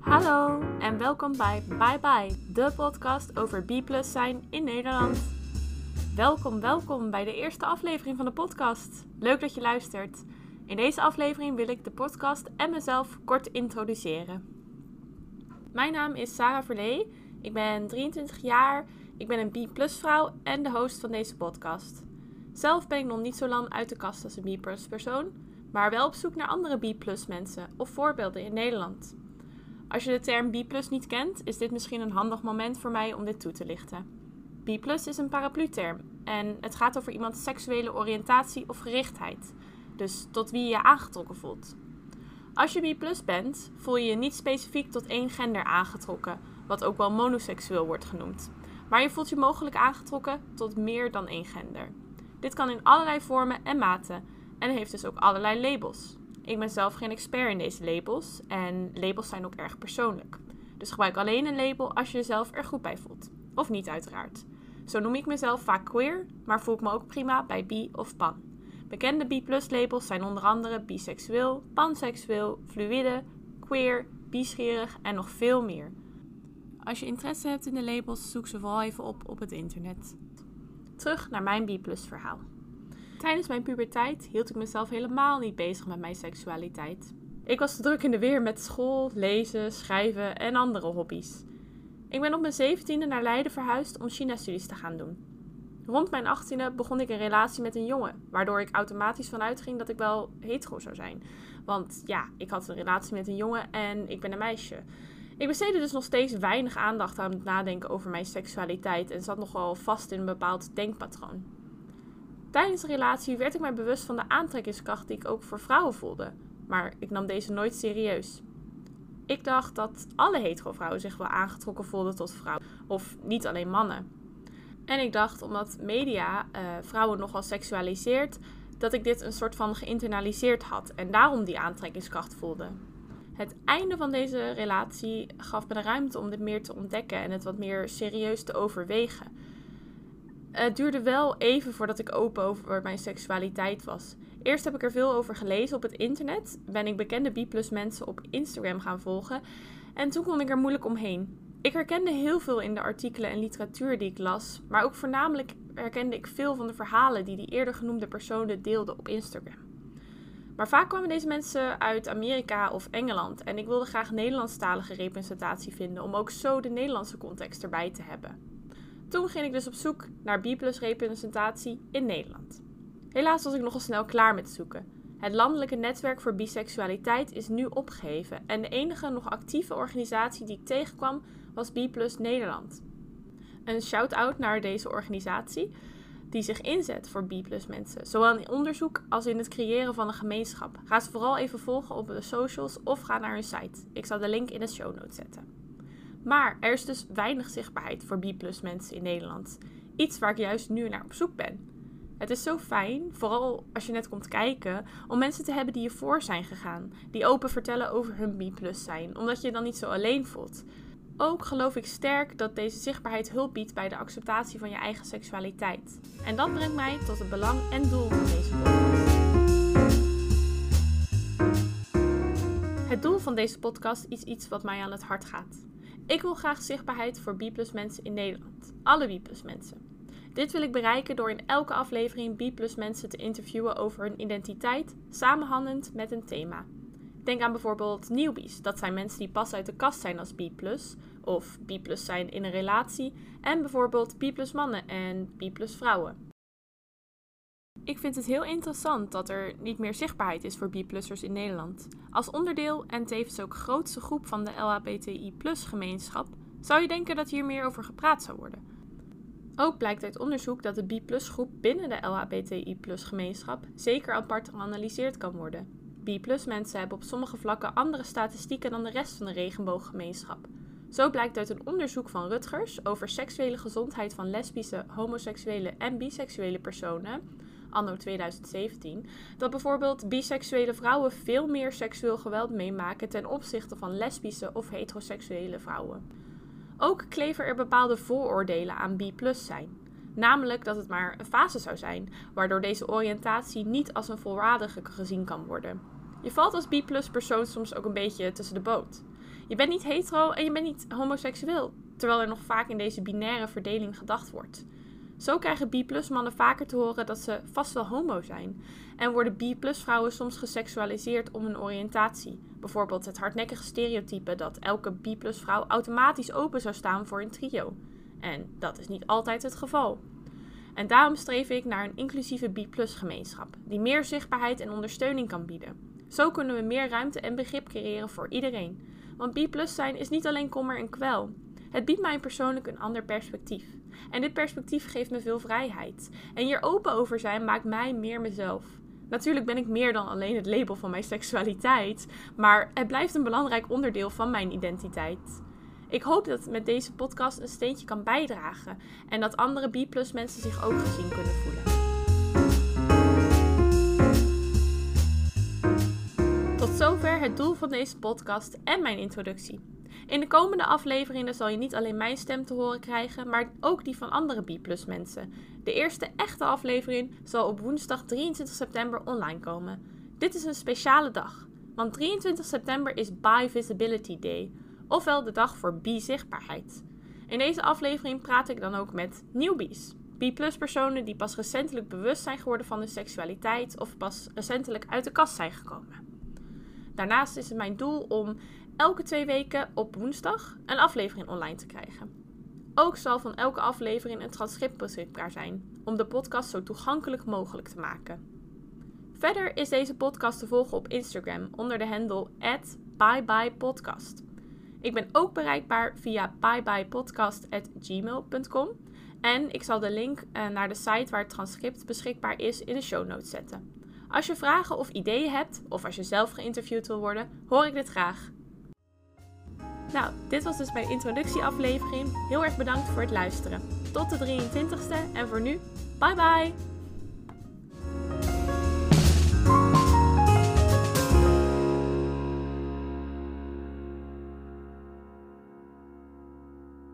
Hallo en welkom bij Bye Bye, de podcast over B zijn in Nederland. Welkom, welkom bij de eerste aflevering van de podcast. Leuk dat je luistert. In deze aflevering wil ik de podcast en mezelf kort introduceren. Mijn naam is Sarah Verlee. Ik ben 23 jaar, ik ben een B vrouw en de host van deze podcast. Zelf ben ik nog niet zo lang uit de kast als een B persoon, maar wel op zoek naar andere B mensen of voorbeelden in Nederland. Als je de term B niet kent, is dit misschien een handig moment voor mij om dit toe te lichten. B is een paraplu-term en het gaat over iemands seksuele oriëntatie of gerichtheid, dus tot wie je je aangetrokken voelt. Als je B bent, voel je je niet specifiek tot één gender aangetrokken, wat ook wel monoseksueel wordt genoemd. Maar je voelt je mogelijk aangetrokken tot meer dan één gender. Dit kan in allerlei vormen en maten en heeft dus ook allerlei labels. Ik ben zelf geen expert in deze labels en labels zijn ook erg persoonlijk. Dus gebruik alleen een label als je jezelf er goed bij voelt. Of niet uiteraard. Zo noem ik mezelf vaak queer, maar voel ik me ook prima bij bi of pan. Bekende B-plus labels zijn onder andere biseksueel, panseksueel, fluïde, queer, bischerig en nog veel meer. Als je interesse hebt in de labels, zoek ze vooral even op op het internet. Terug naar mijn B-plus verhaal. Tijdens mijn puberteit hield ik mezelf helemaal niet bezig met mijn seksualiteit. Ik was druk in de weer met school, lezen, schrijven en andere hobby's. Ik ben op mijn zeventiende naar Leiden verhuisd om China-studies te gaan doen. Rond mijn achttiende begon ik een relatie met een jongen, waardoor ik automatisch vanuit ging dat ik wel hetero zou zijn. Want ja, ik had een relatie met een jongen en ik ben een meisje. Ik besteedde dus nog steeds weinig aandacht aan het nadenken over mijn seksualiteit en zat nogal vast in een bepaald denkpatroon. Tijdens de relatie werd ik mij bewust van de aantrekkingskracht die ik ook voor vrouwen voelde, maar ik nam deze nooit serieus. Ik dacht dat alle hetero vrouwen zich wel aangetrokken voelden tot vrouwen, of niet alleen mannen. En ik dacht, omdat media uh, vrouwen nogal seksualiseert, dat ik dit een soort van geïnternaliseerd had en daarom die aantrekkingskracht voelde. Het einde van deze relatie gaf me de ruimte om dit meer te ontdekken en het wat meer serieus te overwegen. Het duurde wel even voordat ik open over mijn seksualiteit was. Eerst heb ik er veel over gelezen op het internet, ben ik bekende B mensen op Instagram gaan volgen en toen kon ik er moeilijk omheen. Ik herkende heel veel in de artikelen en literatuur die ik las, maar ook voornamelijk herkende ik veel van de verhalen die die eerder genoemde personen deelden op Instagram. Maar vaak kwamen deze mensen uit Amerika of Engeland en ik wilde graag Nederlandstalige representatie vinden om ook zo de Nederlandse context erbij te hebben. Toen ging ik dus op zoek naar B-plus representatie in Nederland. Helaas was ik nogal snel klaar met zoeken. Het landelijke netwerk voor biseksualiteit is nu opgeheven en de enige nog actieve organisatie die ik tegenkwam was B Nederland. Een shout-out naar deze organisatie die zich inzet voor B mensen, zowel in onderzoek als in het creëren van een gemeenschap. Ga ze vooral even volgen op de socials of ga naar hun site. Ik zal de link in de show notes zetten. Maar er is dus weinig zichtbaarheid voor B mensen in Nederland. Iets waar ik juist nu naar op zoek ben. Het is zo fijn, vooral als je net komt kijken, om mensen te hebben die je voor zijn gegaan. Die open vertellen over hun B zijn, omdat je je dan niet zo alleen voelt. Ook geloof ik sterk dat deze zichtbaarheid hulp biedt bij de acceptatie van je eigen seksualiteit. En dat brengt mij tot het belang en doel van deze podcast. Het doel van deze podcast is iets wat mij aan het hart gaat. Ik wil graag zichtbaarheid voor B mensen in Nederland. Alle B mensen. Dit wil ik bereiken door in elke aflevering B mensen te interviewen over hun identiteit, samenhangend met een thema. Denk aan bijvoorbeeld newbies. Dat zijn mensen die pas uit de kast zijn als B+, of B+, zijn in een relatie. En bijvoorbeeld B+, mannen en B+, vrouwen. Ik vind het heel interessant dat er niet meer zichtbaarheid is voor B-plussers in Nederland. Als onderdeel en tevens ook grootste groep van de LHBTI-gemeenschap zou je denken dat hier meer over gepraat zou worden. Ook blijkt uit onderzoek dat de B-groep binnen de LHBTI-gemeenschap zeker apart geanalyseerd kan worden. B-mensen hebben op sommige vlakken andere statistieken dan de rest van de regenbooggemeenschap. Zo blijkt uit een onderzoek van Rutgers over seksuele gezondheid van lesbische, homoseksuele en biseksuele personen, anno 2017, dat bijvoorbeeld biseksuele vrouwen veel meer seksueel geweld meemaken ten opzichte van lesbische of heteroseksuele vrouwen. Ook kleven er bepaalde vooroordelen aan B zijn. Namelijk dat het maar een fase zou zijn, waardoor deze oriëntatie niet als een volwaardige gezien kan worden. Je valt als B persoon soms ook een beetje tussen de boot. Je bent niet hetero en je bent niet homoseksueel, terwijl er nog vaak in deze binaire verdeling gedacht wordt. Zo krijgen B-mannen vaker te horen dat ze vast wel homo zijn. En worden B-vrouwen soms geseksualiseerd om hun oriëntatie. Bijvoorbeeld het hardnekkige stereotype dat elke B-vrouw automatisch open zou staan voor een trio. En dat is niet altijd het geval. En daarom streef ik naar een inclusieve B-gemeenschap, die meer zichtbaarheid en ondersteuning kan bieden. Zo kunnen we meer ruimte en begrip creëren voor iedereen. Want B zijn is niet alleen kommer en kwel. Het biedt mij persoonlijk een ander perspectief. En dit perspectief geeft me veel vrijheid. En hier open over zijn maakt mij meer mezelf. Natuurlijk ben ik meer dan alleen het label van mijn seksualiteit, maar het blijft een belangrijk onderdeel van mijn identiteit. Ik hoop dat met deze podcast een steentje kan bijdragen en dat andere B-plus mensen zich ook gezien kunnen voelen. Tot zover het doel van deze podcast en mijn introductie. In de komende afleveringen zal je niet alleen mijn stem te horen krijgen, maar ook die van andere B-plus mensen. De eerste echte aflevering zal op woensdag 23 september online komen. Dit is een speciale dag, want 23 september is Bi Visibility Day, ofwel de dag voor bi-zichtbaarheid. In deze aflevering praat ik dan ook met newbies. B-plus personen die pas recentelijk bewust zijn geworden van hun seksualiteit of pas recentelijk uit de kast zijn gekomen. Daarnaast is het mijn doel om elke twee weken op woensdag een aflevering online te krijgen. Ook zal van elke aflevering een transcript beschikbaar zijn, om de podcast zo toegankelijk mogelijk te maken. Verder is deze podcast te volgen op Instagram onder de handle @byebyepodcast. Ik ben ook bereikbaar via byebyepodcast@gmail.com en ik zal de link eh, naar de site waar het transcript beschikbaar is in de show notes zetten. Als je vragen of ideeën hebt, of als je zelf geïnterviewd wil worden, hoor ik dit graag. Nou, dit was dus mijn introductieaflevering. Heel erg bedankt voor het luisteren. Tot de 23ste en voor nu, bye bye!